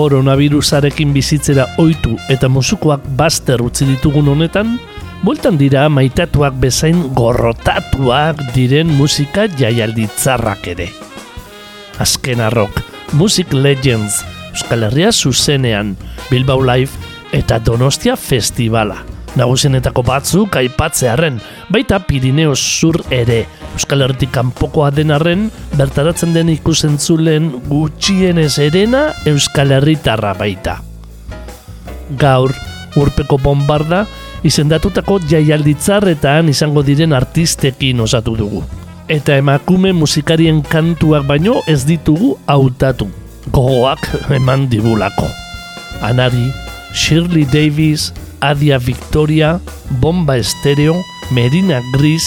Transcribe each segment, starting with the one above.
Koronavirusarekin bizitzera ohitu eta musukoak bazter utzi ditugun honetan, bueltan dira maitatuak bezain gorrotatuak diren musika jaialditzarrak ere. Azken arrok, Music Legends, Euskal Herria zuzenean, Bilbao Live eta Donostia Festivala. Nagusienetako batzuk aipatzearen, baita Pirineo Sur ere, Euskal Herritik kanpokoa den arren, bertaratzen den ikusentzulen gutxienez erena Euskal Herritarra baita. Gaur, urpeko bombarda, izendatutako jaialditzarretan izango diren artistekin osatu dugu. Eta emakume musikarien kantuak baino ez ditugu hautatu. Gogoak eman digulako. Anari, Shirley Davis, Adia Victoria, Bomba Estéreo, Medina Gris,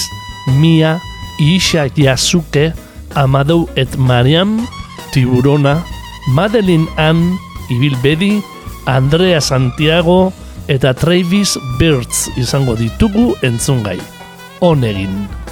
Mia, Isha Yasuke, Amadou et Mariam, Tiburona, Madeline Ann, Ibil Bedi, Andrea Santiago eta Travis Birds izango ditugu entzungai. Honegin.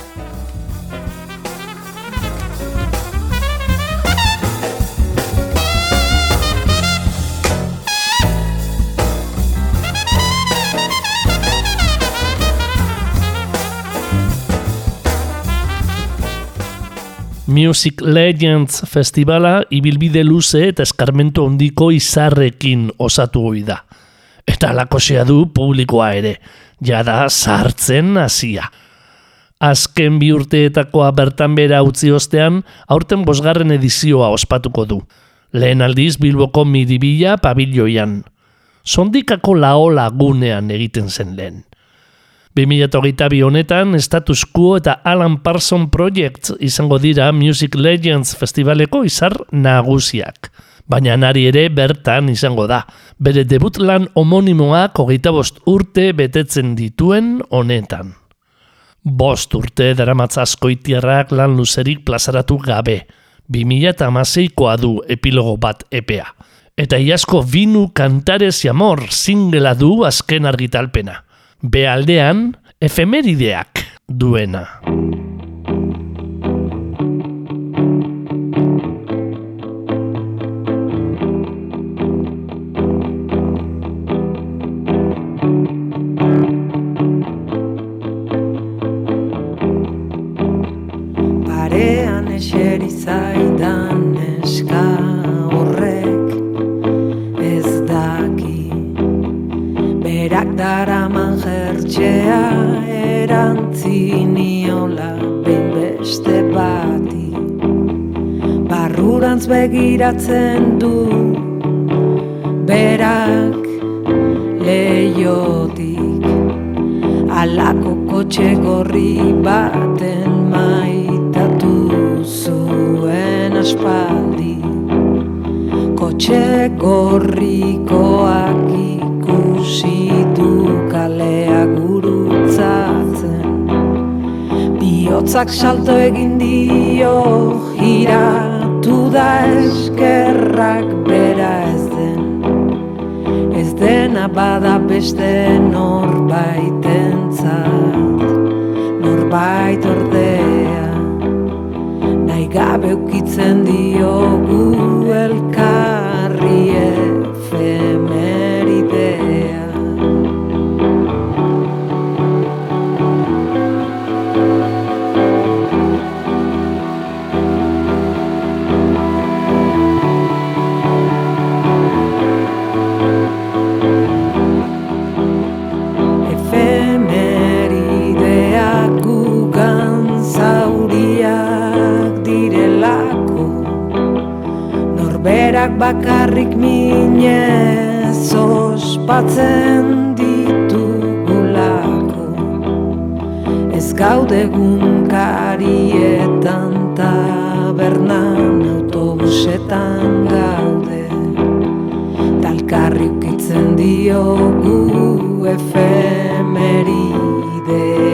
Music Legends Festivala ibilbide luze eta eskarmento hondiko izarrekin osatu hoi da. Eta alakosea du publikoa ere, jada sartzen hasia. Azken bi urteetakoa bertan bera utzi ostean, aurten bosgarren edizioa ospatuko du. Lehen aldiz Bilboko midibila pabilloian. Sondikako laola gunean egiten zen lehen. 2008 honetan, Status Quo eta Alan Parson Project izango dira Music Legends Festivaleko izar nagusiak. Baina nari ere bertan izango da. Bere debut lan homonimoak hogeita bost urte betetzen dituen honetan. Bost urte daramatza askoitiarrak lan luzerik plazaratu gabe. 2008koa du epilogo bat epea. Eta iasko binu kantarez amor singela du azken argitalpena bealdean efemerideak duena. Jertxea erantziniola behin beste bati. Barrurantz begiratzen du berak leiotik alako kotxe gorri baten maitatu zuen aspaldi. Kotxe gorrikoak ikusi du kalea gurutzatzen. Bihotzak salto egin dio giratu da eskerrak bera ez den. Ez dena bada beste norbaitentzat norbait ordea. Nahi gabe ukitzen diogu elkarri efemeridea bakarrik minez ospatzen ditugula Ez gaude gunkarietan tabernan autobusetan gaude. Talkarri ukitzen diogu efemeridea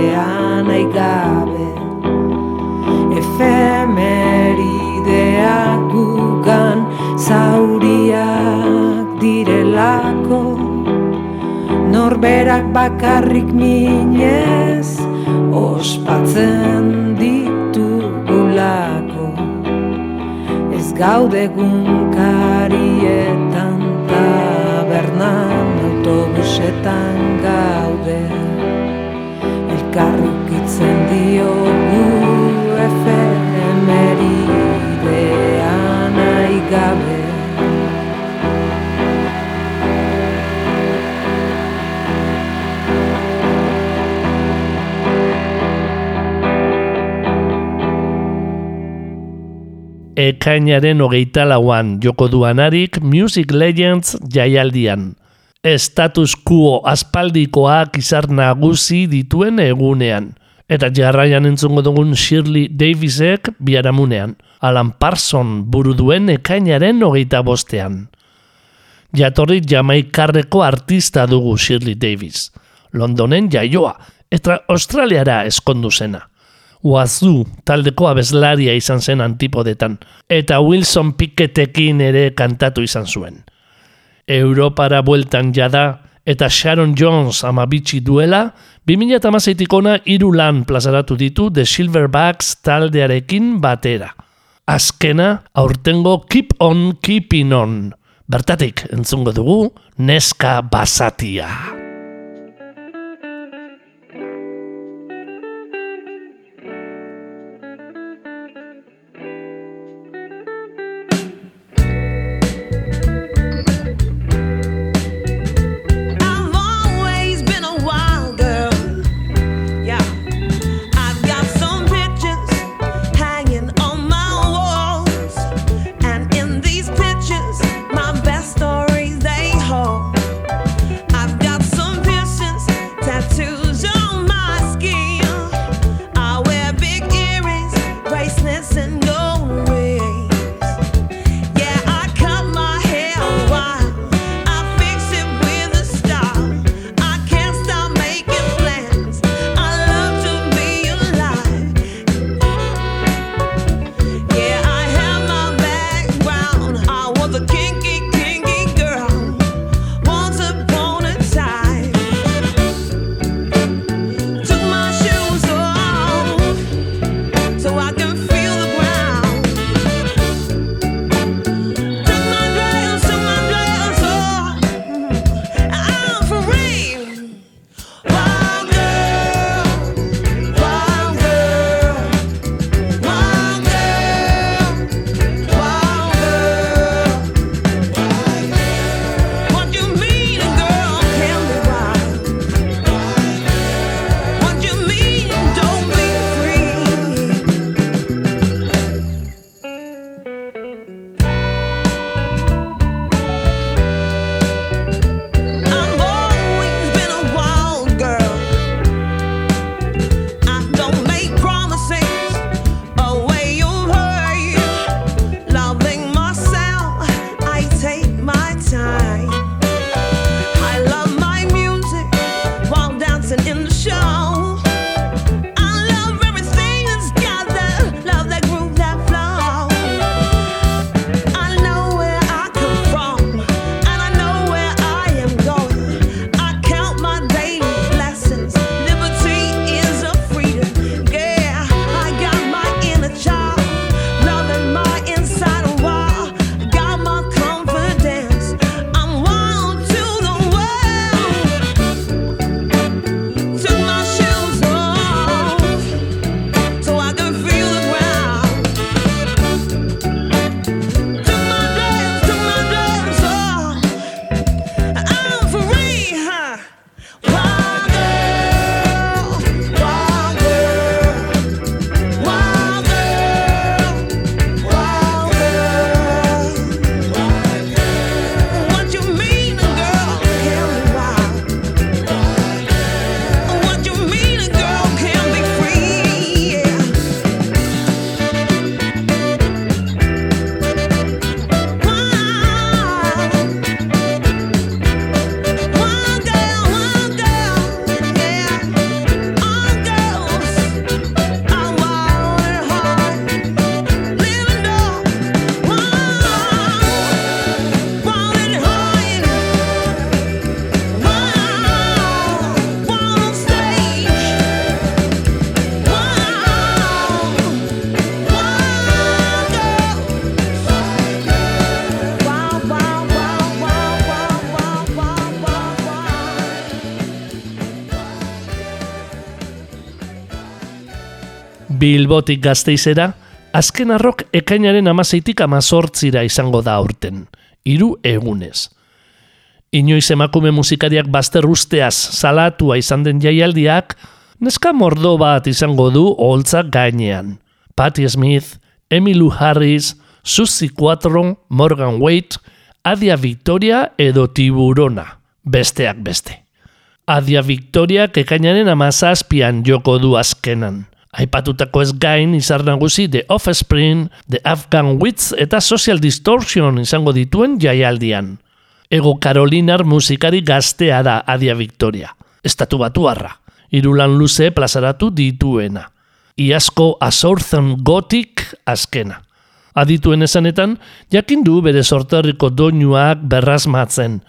Norberak bakarrik minez ospatzen ditugulako. Ez gaude gunkarietan tabernan autobusetan gaude. Elkarri ukitzen diogu efemeridea nahi ekainaren hogeita lauan joko duanarik Music Legends jaialdian. Status quo aspaldikoak izar nagusi dituen egunean. Eta jarraian entzungo dugun Shirley Davisek biaramunean. Alan Parson buru duen ekainaren hogeita bostean. Jatorri jamaikarreko artista dugu Shirley Davis. Londonen jaioa, eta Australiara eskondu zena. Wazoo taldeko abeslaria izan zen antipodetan, eta Wilson Pickettekin ere kantatu izan zuen. Europara bueltan jada eta Sharon Jones amabitsi duela, 2008 ona hiru lan plazaratu ditu The Silverbacks taldearekin batera. Azkena, aurtengo Keep On Keeping On. Bertatik, entzungo dugu, Neska Basatia. Bilbotik gazteizera, azken arrok ekainaren amazeitik amazortzira izango da aurten, hiru egunez. Inoiz emakume musikariak bazter usteaz salatua izan den jaialdiak, neska mordo bat izango du holtza gainean. Patti Smith, Emmylou Harris, Suzy Quattro, Morgan Waite, Adia Victoria edo Tiburona, besteak beste. Adia Victoria ekainaren amazazpian joko du azkenan. Aipatutako ez gain izar nagusi The Offspring, The Afghan Wits eta Social Distortion izango dituen jaialdian. Ego Karolinar musikari gaztea da Adia Victoria. Estatu batuarra. Irulan luze plazaratu dituena. Iazko Azorzen Gothic azkena. Adituen esanetan, jakin du bere sorterriko doinuak berrazmatzen,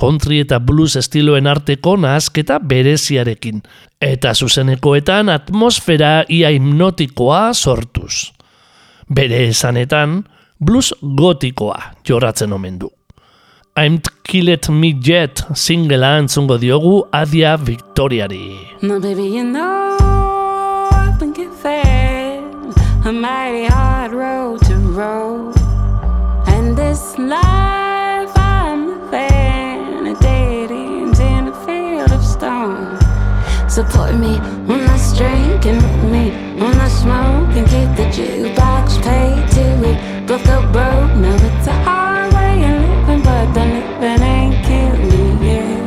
country eta blues estiloen arteko nahazketa bereziarekin, eta zuzenekoetan atmosfera ia hipnotikoa sortuz. Bere esanetan, blues gotikoa joratzen omen du. I'm Killet Me Jet singela entzungo diogu Adia Victoriari. No, baby, you know I've been given a mighty hard road to row. And this life Support me when I drink and me when I smoke and keep the jukebox paid to it. Both go broke, now it's a hard way of living, but the living ain't killed me yet.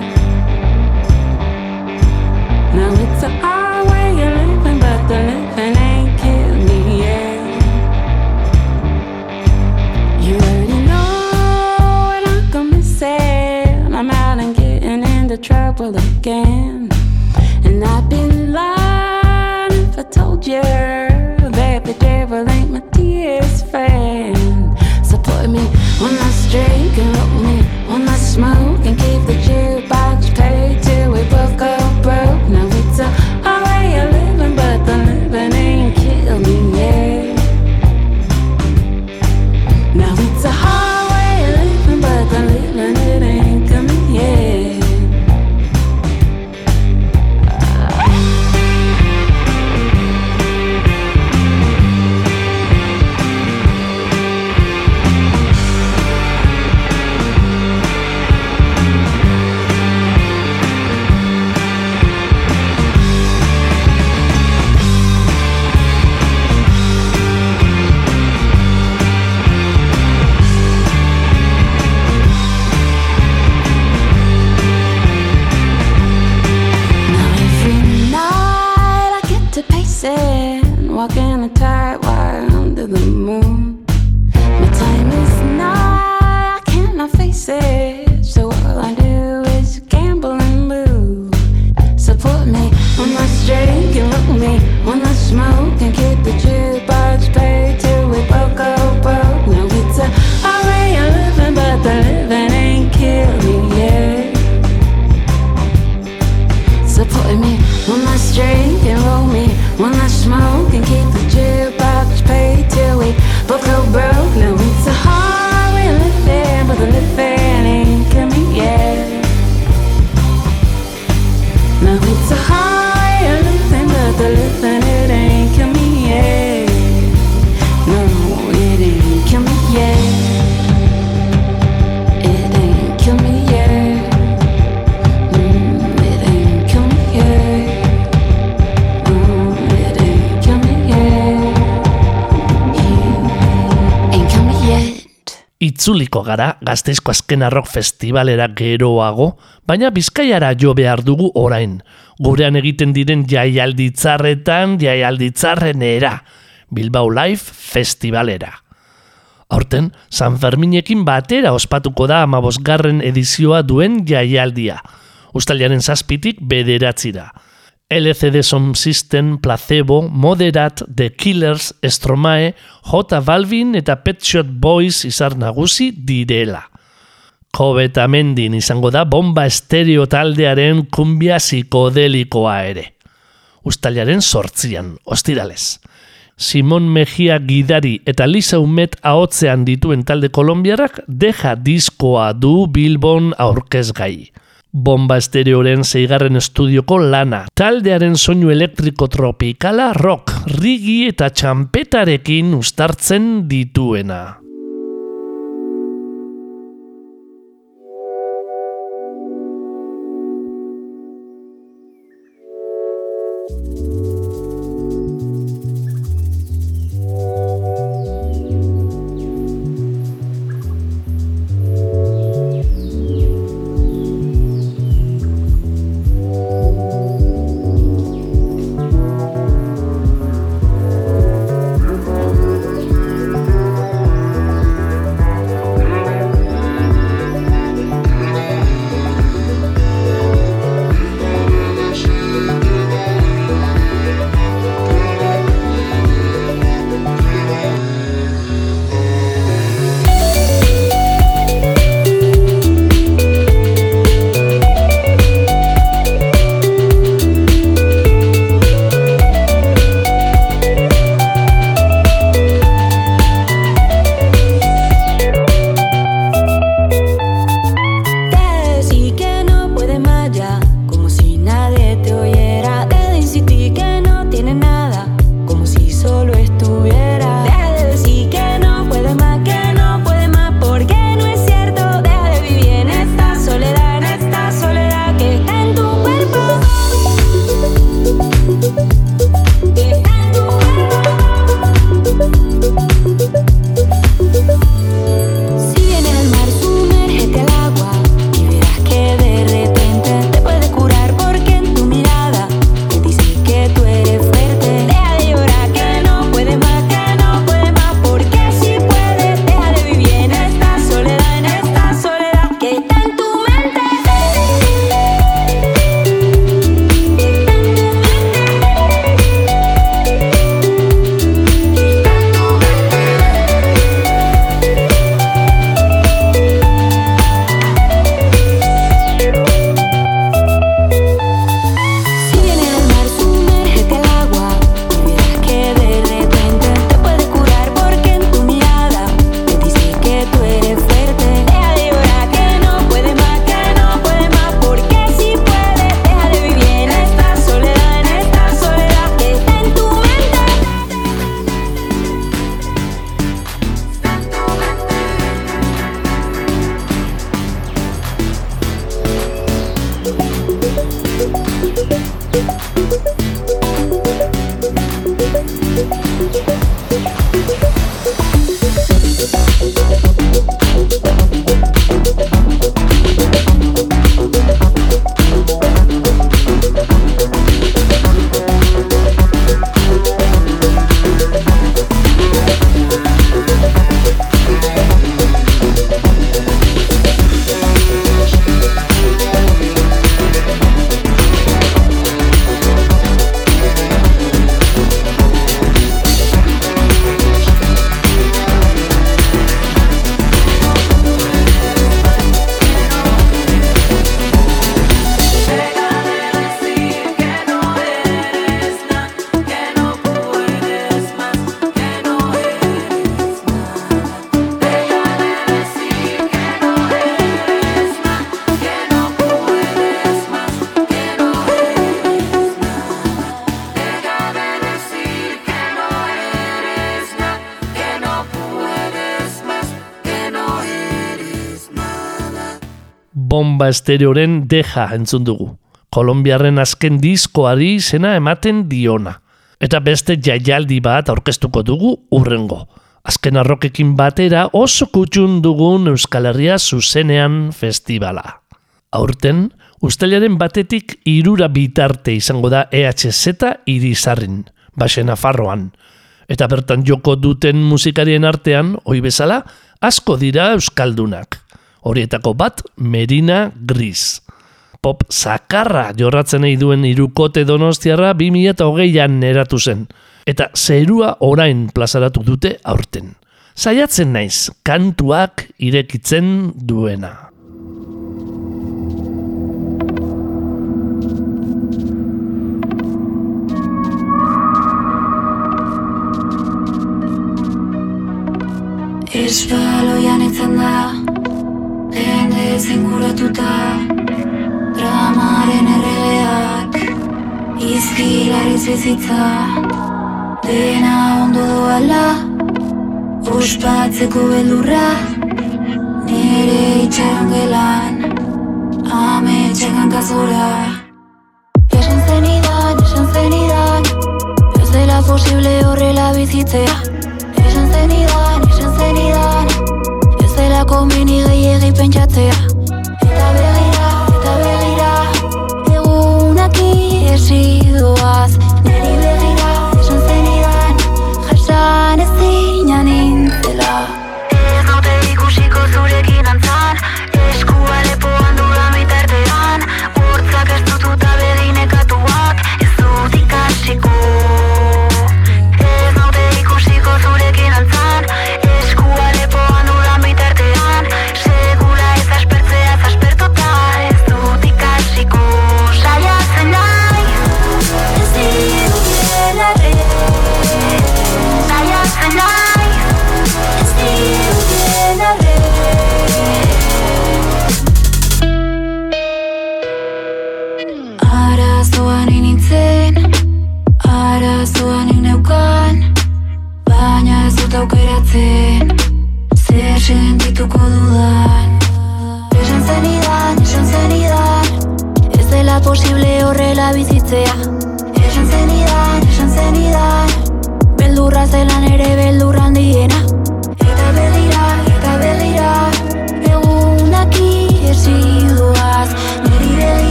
Now it's a hard way of living, but the living ain't killed me yet. You already know what I'm gonna say. I'm out and getting into trouble again. And I've been lying if I told you that the devil ain't my dearest friend. Support me when I drink and roll me when I smoke and keep the Itzuliko gara gazteizko azken arrok festivalera geroago, baina bizkaiara jo behar dugu orain. Gurean egiten diren jaialditzarretan jaialditzarrenera. Bilbao Live Festivalera. Aurten, San Ferminekin batera ospatuko da amabosgarren edizioa duen jaialdia. Uztailaren zazpitik bederatzira. LCD Sound System, Placebo, Moderat, The Killers, Stromae, J Balvin eta Pet Shop Boys izar nagusi direla. Kobe eta izango da bomba estereo taldearen kumbia psikodelikoa ere. Uztailaren sortzian, ostiralez. Simon Mejia Gidari eta Lisa Umet ahotzean dituen talde kolombiarrak deja diskoa du Bilbon aurkezgai. Bomba estereoren zeigarren estudioko lana. Taldearen soinu elektriko tropikala rock, rigi eta txampetarekin ustartzen dituena. Estereoren deja entzun dugu. Kolombiarren azken diskoari izena ematen diona. Eta beste jaialdi bat aurkeztuko dugu urrengo. Azken arrokekin batera oso kutxun dugun Euskal Herria zuzenean festivala. Aurten, ustelaren batetik irura bitarte izango da EHZ irizarrin, base Nafarroan. Eta bertan joko duten musikarien artean, oi bezala, asko dira euskaldunak. Horietako bat, Merina Gris. Pop zakarra jorratzen nahi duen irukote donostiarra 2008an eratu zen. Eta zerua orain plazaratu dute aurten. Saiatzen naiz, kantuak irekitzen duena. Espaloian etzen da ezin kuratuta Dramaren erreak Izkilariz bizitza Dena ondo doala Ospatzeko beldurra Nere itxaron gelan Hame txegan kazura Esan zenidan, esan zenidan Ez dela posible horrela bizitzea. Esan zenidan, esan zenidan. Ez dela komeni gehiagi pentsatzea Eta begira, eta begira Egunak iesi doaz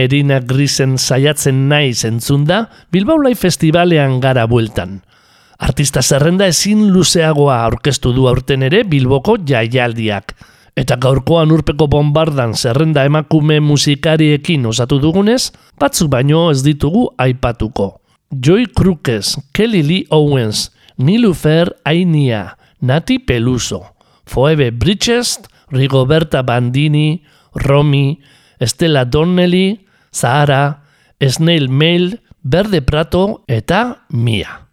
Merina Grisen saiatzen naiz entzunda, Bilbao Live Festivalean gara bueltan. Artista zerrenda ezin luzeagoa aurkeztu du aurten ere Bilboko jaialdiak. Eta gaurkoan urpeko bombardan zerrenda emakume musikariekin osatu dugunez, batzuk baino ez ditugu aipatuko. Joy Crukes, Kelly Lee Owens, Nilufer Ainia, Nati Peluso, Phoebe Bridges, Rigoberta Bandini, Romy, Estela Donnelly, Zahara, Snail Mail, Berde Prato eta Mia.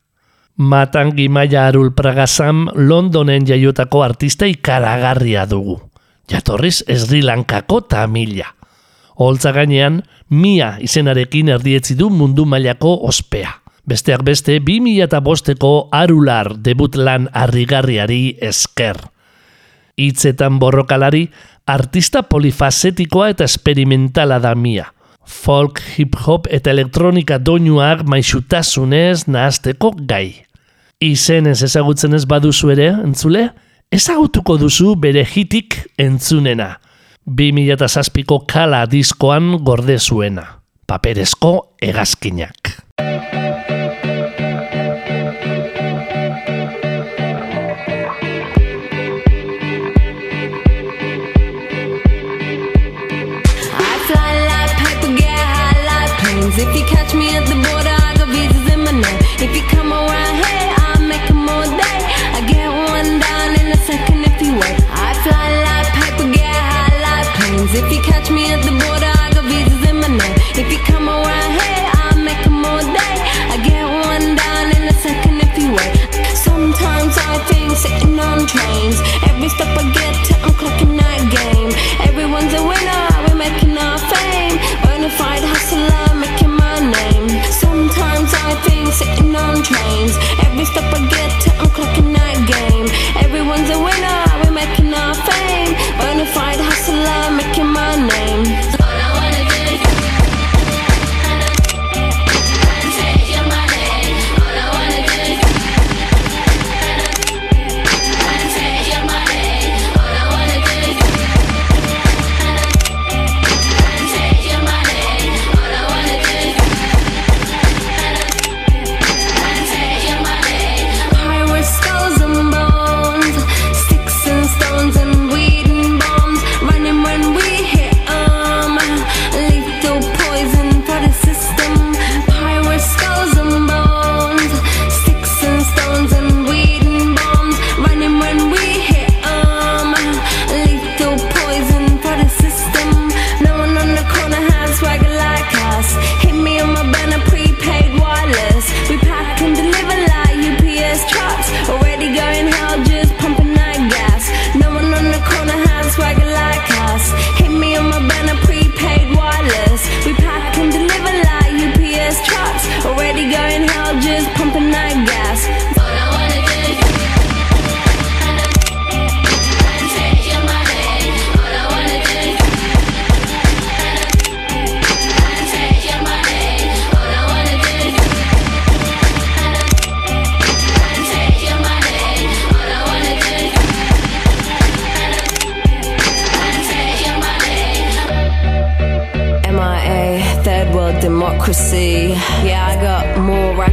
Matangi Maia Arul Pragasam Londonen jaiotako artista ikaragarria dugu. Jatorriz Sri Lankako Tamila. Holtza gainean, Mia izenarekin erdietzi du mundu mailako ospea. Besteak beste, 2005ko Arular debut lan harrigarriari esker. Hitzetan borrokalari, artista polifazetikoa eta esperimentala da Mia. Folk, hip-hop eta elektronika doinuak maixutasunez nahazteko gai. Izenez ezagutzen ez baduzu ere, entzule, ezagutuko duzu bere hitik entzunena. 2007ko kala diskoan gorde zuena. Paperezko hegazkinak. Like. If you catch me at the border, I got visas in my name. If you come around here, I'll make 'em all day. I get one down in a second if you wait. I fly like paper, get high like planes. If you catch me at the border,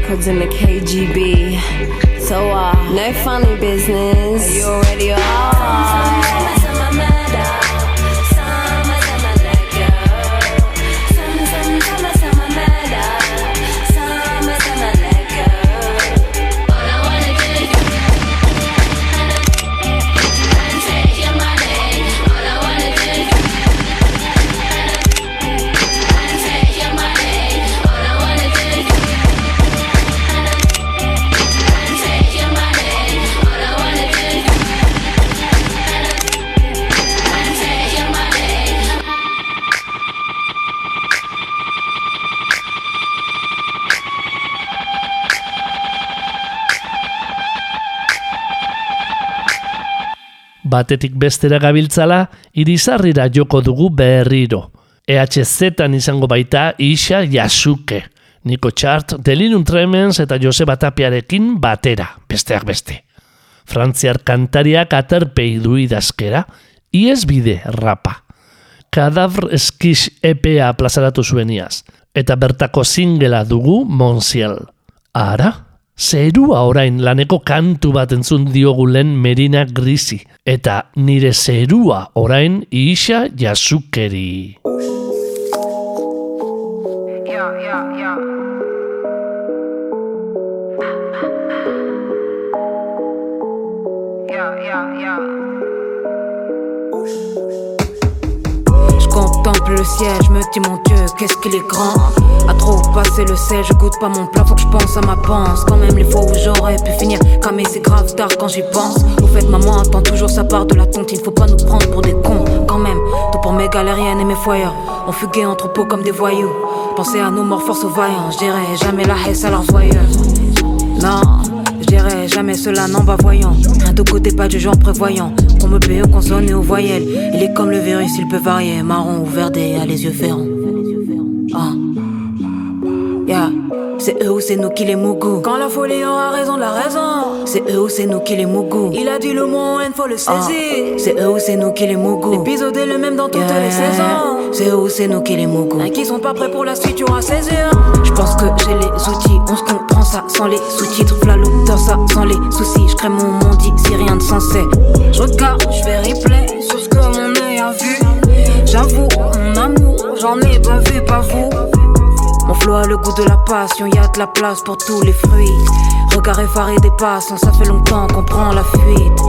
records in the KGB. So, uh, no funny business. You already are. Batetik bestera gabiltzala, irizarrira joko dugu berriro. EHZ-an izango baita Isa Yasuke, Niko Txart, Delinun Tremens eta Joseba Tapiarekin batera, besteak beste. Frantziar kantariak aterpei du idazkera, iez bide rapa. Kadavr eskiz EPA plazaratu zueniaz, eta bertako zingela dugu Monsiel. Ara, zerua orain laneko kantu bat entzun diogu lehen Merina Grisi, eta nire zerua orain Isa Jasukeri. Je contemple le ciel, je me dis mon Dieu, qu'est-ce qu'il est grand. À trop passer le sel, je goûte pas mon plat, faut que je pense à ma panse. Quand même les fois où j'aurais pu finir camé, c'est grave tard quand j'y pense. Au fait, maman attend toujours sa part de la tontine, faut pas nous prendre pour des cons. Quand même, tout pour mes galériennes et mes foyeurs. On fuguait en troupeau comme des voyous. Pensez à nos morts, force aux vaillants, je dirais jamais la haisse à leurs voyeurs. Non, je dirais jamais cela, non, bah voyons. Rien de côté, pas de gens prévoyants. On me paye aux consonnes et aux voyelles. Il est comme le virus, il peut varier. Marron ou verdé, à les yeux ferrants. Ah. Yeah. C'est eux ou c'est nous qui les mougou. Quand la folie aura raison de la raison. C'est eux ou c'est nous qui les mougou. Il a dit le mot haine, faut le saisir. C'est eux ou c'est nous qui les mougou. L'épisode est le même dans toutes Yeah. les saisons. C'est eux ou c'est nous qui les mougou. Un qui sont pas prêts pour la suite, tu auras saisir. Je pense que j'ai les outils. On se comprend ça sans les sous-titres. V'là l'auteur, ça sans les soucis. Je crée mon monde ici, rien de sensé. Je regarde, je fais replay sur ce que mon œil a vu. J'avoue, mon amour, j'en ai pas vu, pas vous. Le goût de la passion, y a de la place pour tous les fruits. Regard effaré des passants, ça fait longtemps qu'on prend la fuite.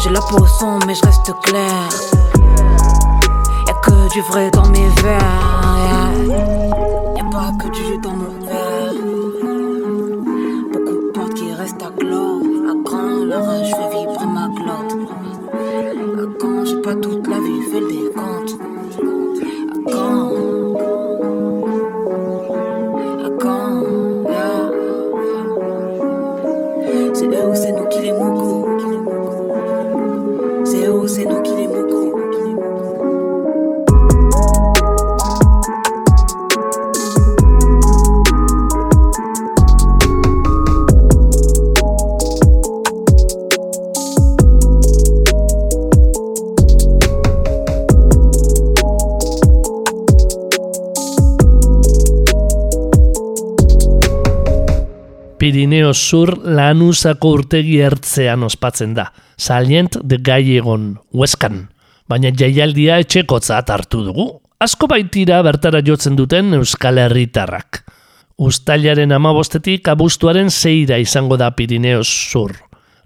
J'ai la peau sombre, mais je reste clair. Y'a que du vrai dans mes verres. Y'a pas que du jus dans mon verre. Beaucoup de portes qui restent à clore. À quand la rage fait vibrer ma glotte. À quand j'ai pas toute la vie fait le décompte. À quand. Sur lanuzako urtegi ertzean ospatzen da, Salient de Gallegon, Hueskan. Baina jaialdia etxekotzat hartu dugu. Asko baitira bertara jotzen duten Euskal Herritarrak. Uztailaren amabostetik abuztuaren zeira izango da Pirineo Sur.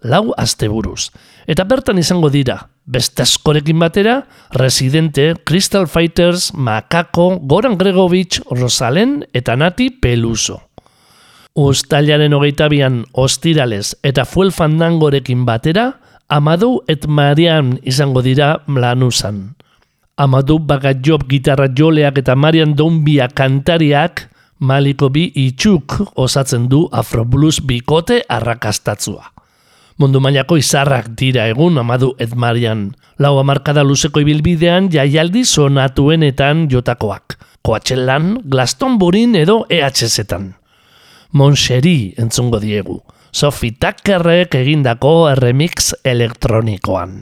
Lau asteburuz. Eta bertan izango dira, beste askorekin batera, Residente, Crystal Fighters, Makako, Goran Gregovic, Rosalen eta Nati Peluso. Uztailaren hogeita bian ostirales eta fuel fandangorekin batera, Amadou et Marian izango dira Lanuzan. Amadou Bagajob gitarra joleak eta Marian Donbia kantariak Maliko bi itxuk osatzen du Afroblues bikote arrakastatzua. Mundu mailako izarrak dira egun Amadu et Marian. Lau amarkada luzeko ibilbidean jaialdi sonatuenetan jotakoak. Coachellan, Glastonburyn edo EHZ-etan. Monxeri entzungo diegu. Sophie Tuckerrek egindako remix elektronikoan.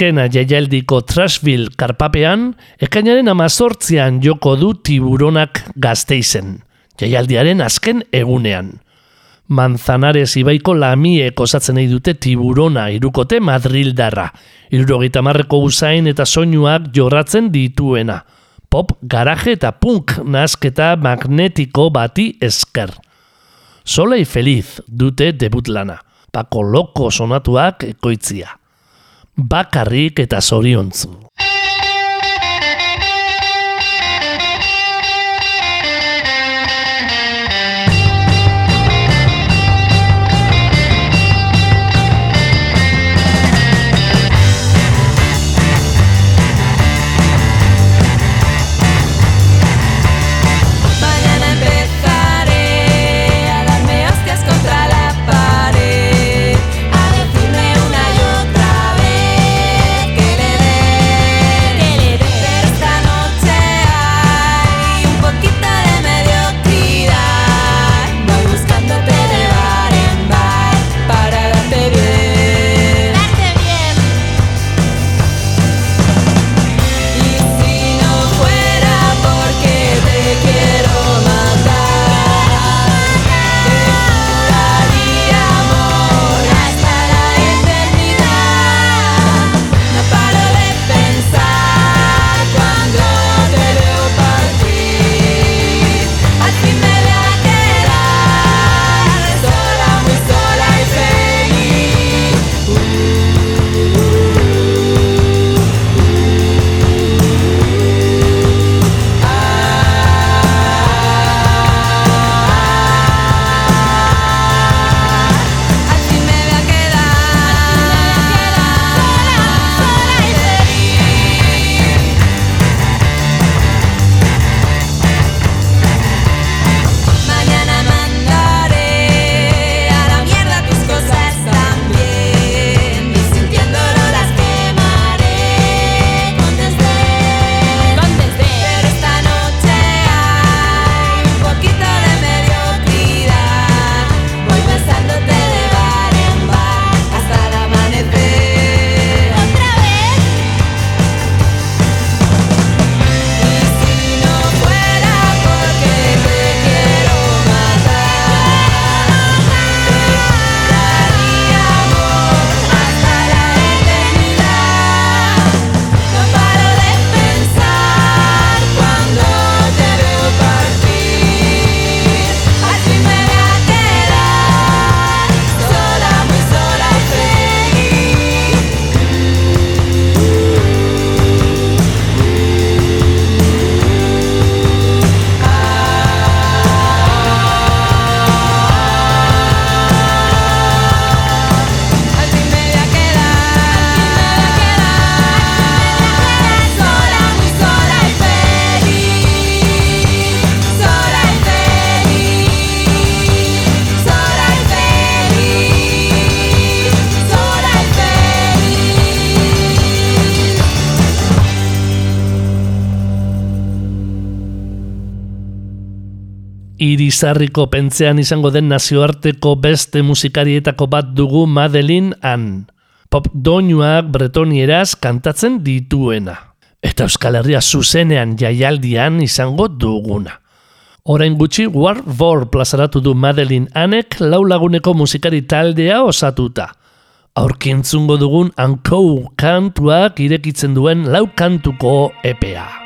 Azkena jaialdiko Trashville karpapean, ekainaren amazortzian joko du tiburonak gazteizen, jaialdiaren azken egunean. Manzanares ibaiko lamiek osatzen nahi dute tiburona irukote Madrildarra. Irurogeita marreko usain eta soinuak jorratzen dituena. Pop, garaje eta punk nasketa magnetiko bati esker. Solei feliz dute debut lana. Pako loko sonatuak ekoitzia. Bakarrik eta zoriontzu. Irizarriko pentzean izango den nazioarteko beste musikarietako bat dugu Madeline Ann. Pop doinuak bretonieraz kantatzen dituena. Eta Euskal Herria zuzenean jaialdian izango duguna. Orain gutxi War War plazaratu du Madeline Annek lau laguneko musikari taldea osatuta. Aurkintzungo dugun Ankou kantuak irekitzen duen lau kantuko epea.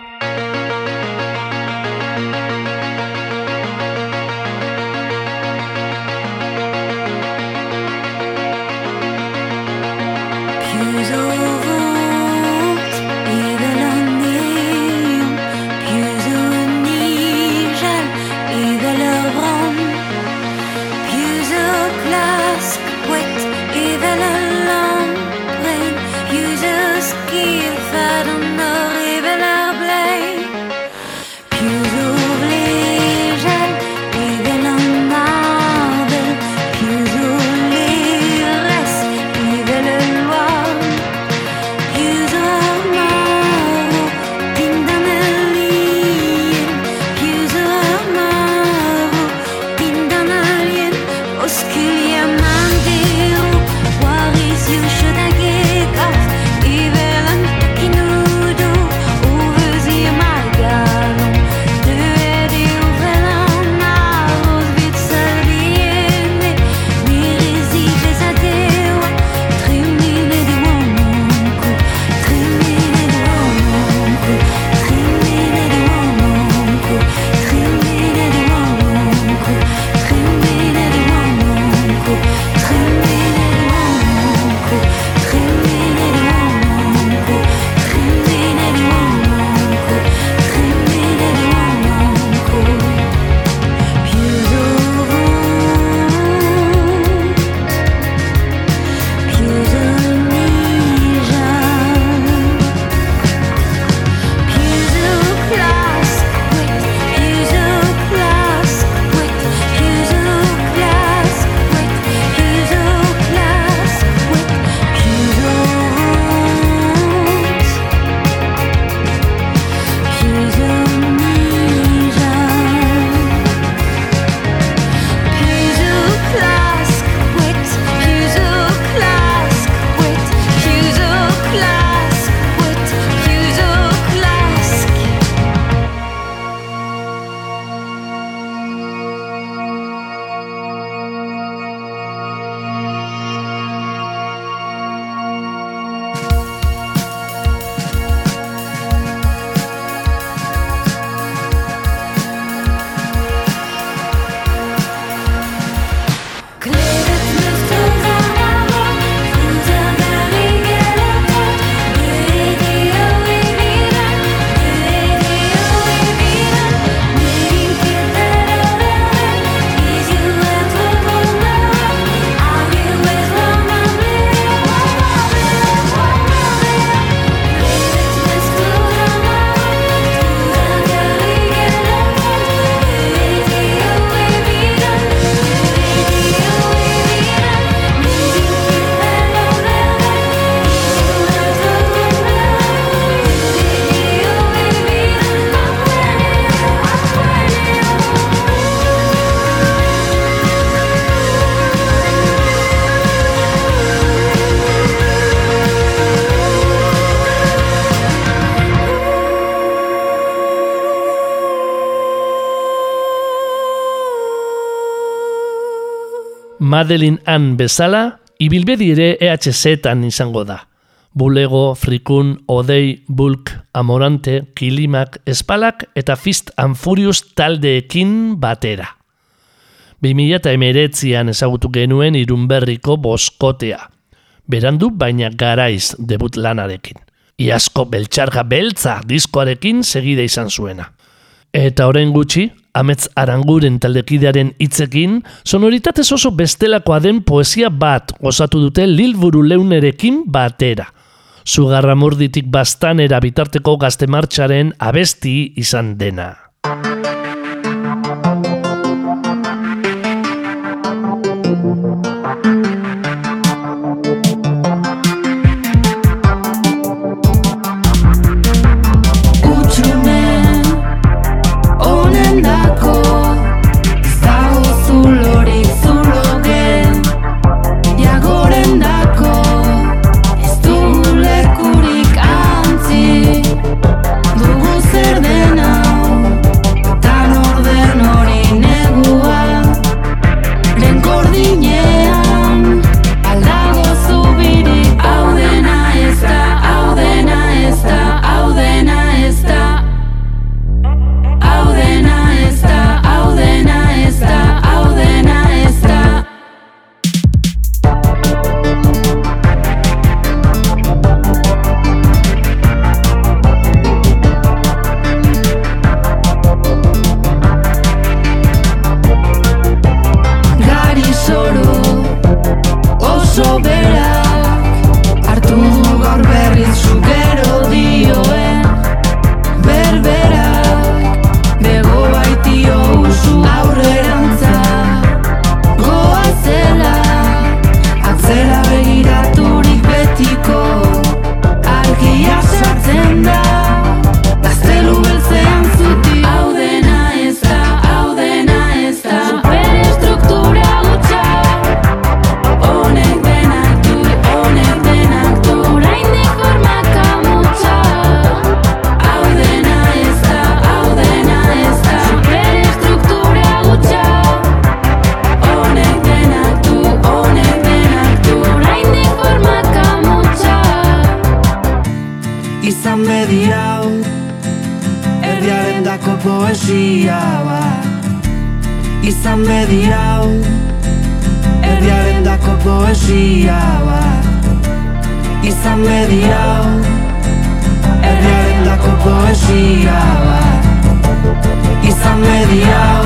Madeline Ann bezala, ibilbedi ere EHZ-tan izango da. Bulego, Frikun, Odei, Bulk, Amorante, Kilimak, Espalak eta Fist and Furious taldeekin batera. 2008an ezagutu genuen irunberriko boskotea. Berandu baina garaiz debut lanarekin. Iazko beltxarga beltza diskoarekin segide izan zuena. Eta orain gutxi, Amets Aranguren taldekidearen hitzekin, sonoritatez oso bestelakoa den poesia bat osatu dute Lilburu Leunerekin batera. Zugarramurditik bastanera bitarteko gazte martxaren abesti izan dena. Izan bedi hau Erdiaren dako poesia bat. Izan bedi hau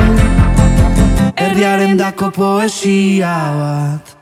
Erdiaren dako poesia bat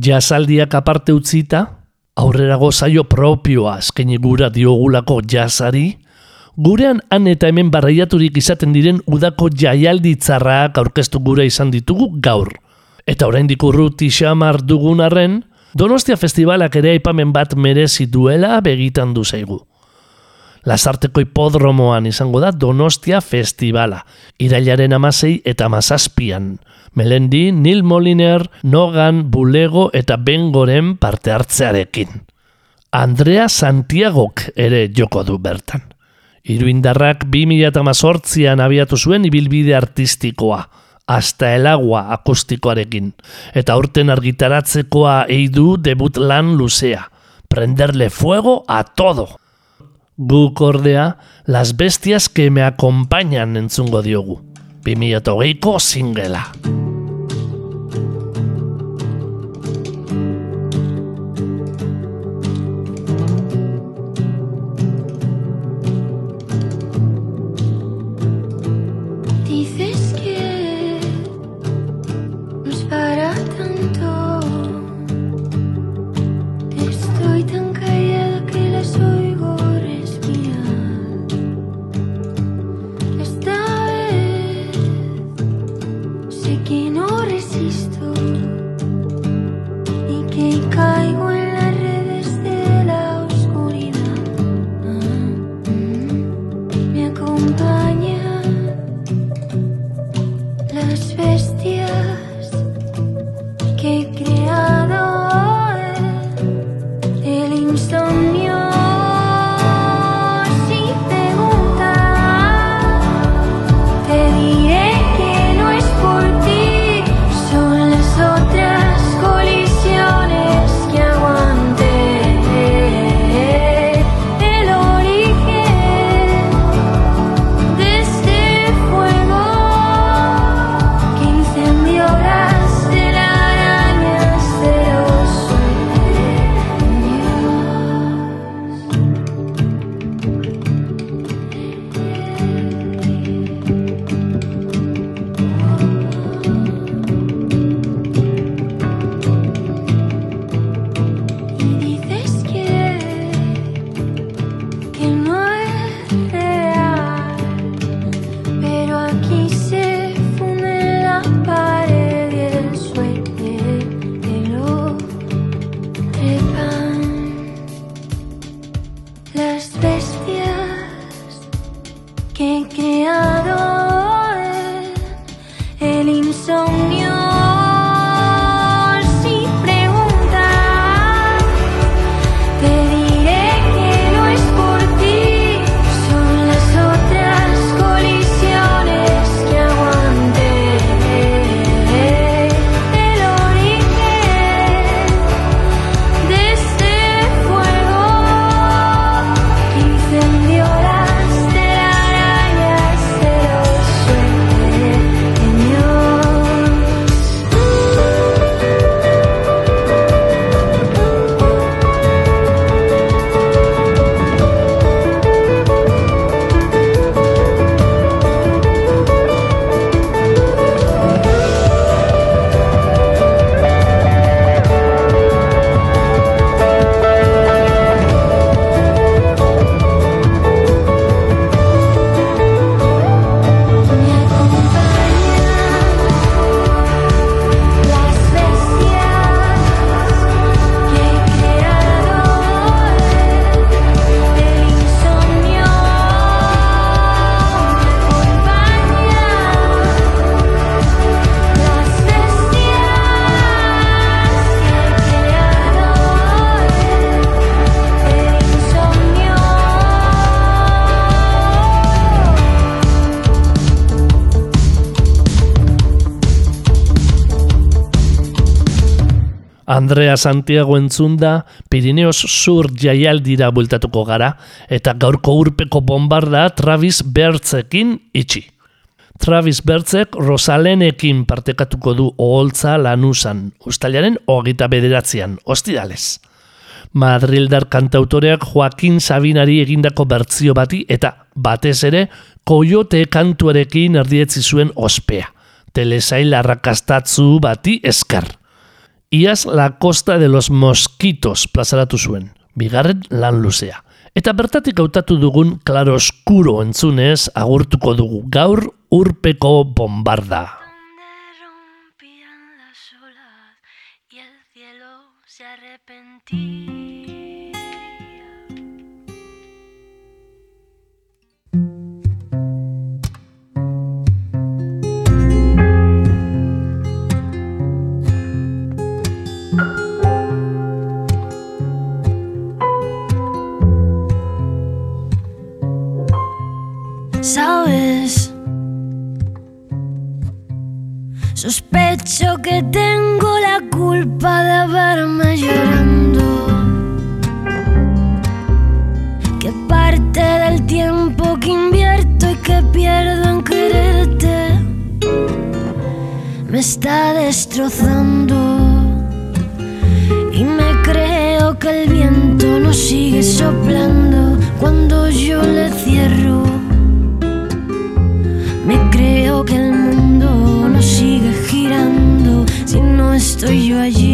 bat Jazaldiak aparte utzita, aurrerago zaio propioa eskaini gura diogulako jazari, gurean han eta hemen barreiaturik izaten diren udako jaialdi tzarrak aurkeztu gura izan ditugu gaur. Eta oraindik urruti xamar dugun arren, Donostia Festivalak ere aipamen bat merezi duela begitan du zaigu. Lasarteko hipodromoan izango da Donostia Festivala, irailaren amasei eta amazazpian. Melendi, Neil Moliner, Nogan, Bulego eta Bengoren parte hartzearekin. Andrea Santiagok ere joko du bertan. Iruindarrak 2018an abiatu zuen ibilbide artistikoa, hasta el agua akustikoarekin, eta urten argitaratzekoa eidu debut lan luzea, prenderle fuego a todo. Guk ordea, las bestias que me acompañan entzungo diogu. 2008ko singela. Andrea Santiago entzunda, Pirineos Sur jaialdira bueltatuko gara, eta gaurko urpeko bombarda Travis Bertzekin itxi. Travis Bertzek Rosalenekin partekatuko du oholtza lanusan, ustailaren hogeita bederatzean, ostiralez. Madrildar kantautoreak Joaquin Sabinari egindako bertzio bati eta batez ere Coyote kantuarekin erdietzi zuen ospea. Telesail arrakastatzu bati esker. Iaz La Costa de los Mosquitos plazaratu zuen, bigarren lan luzea. Eta bertatik hautatu dugun Claro Oscuro entzunez agurtuko dugu gaur urpeko bombarda. ¿Sabes? Sospecho que tengo la culpa de verme llorando. Que parte del tiempo que invierto y que pierdo en quererte me está destrozando. Y me creo que el viento no sigue 所以而已。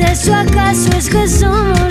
¿Eso acaso es que somos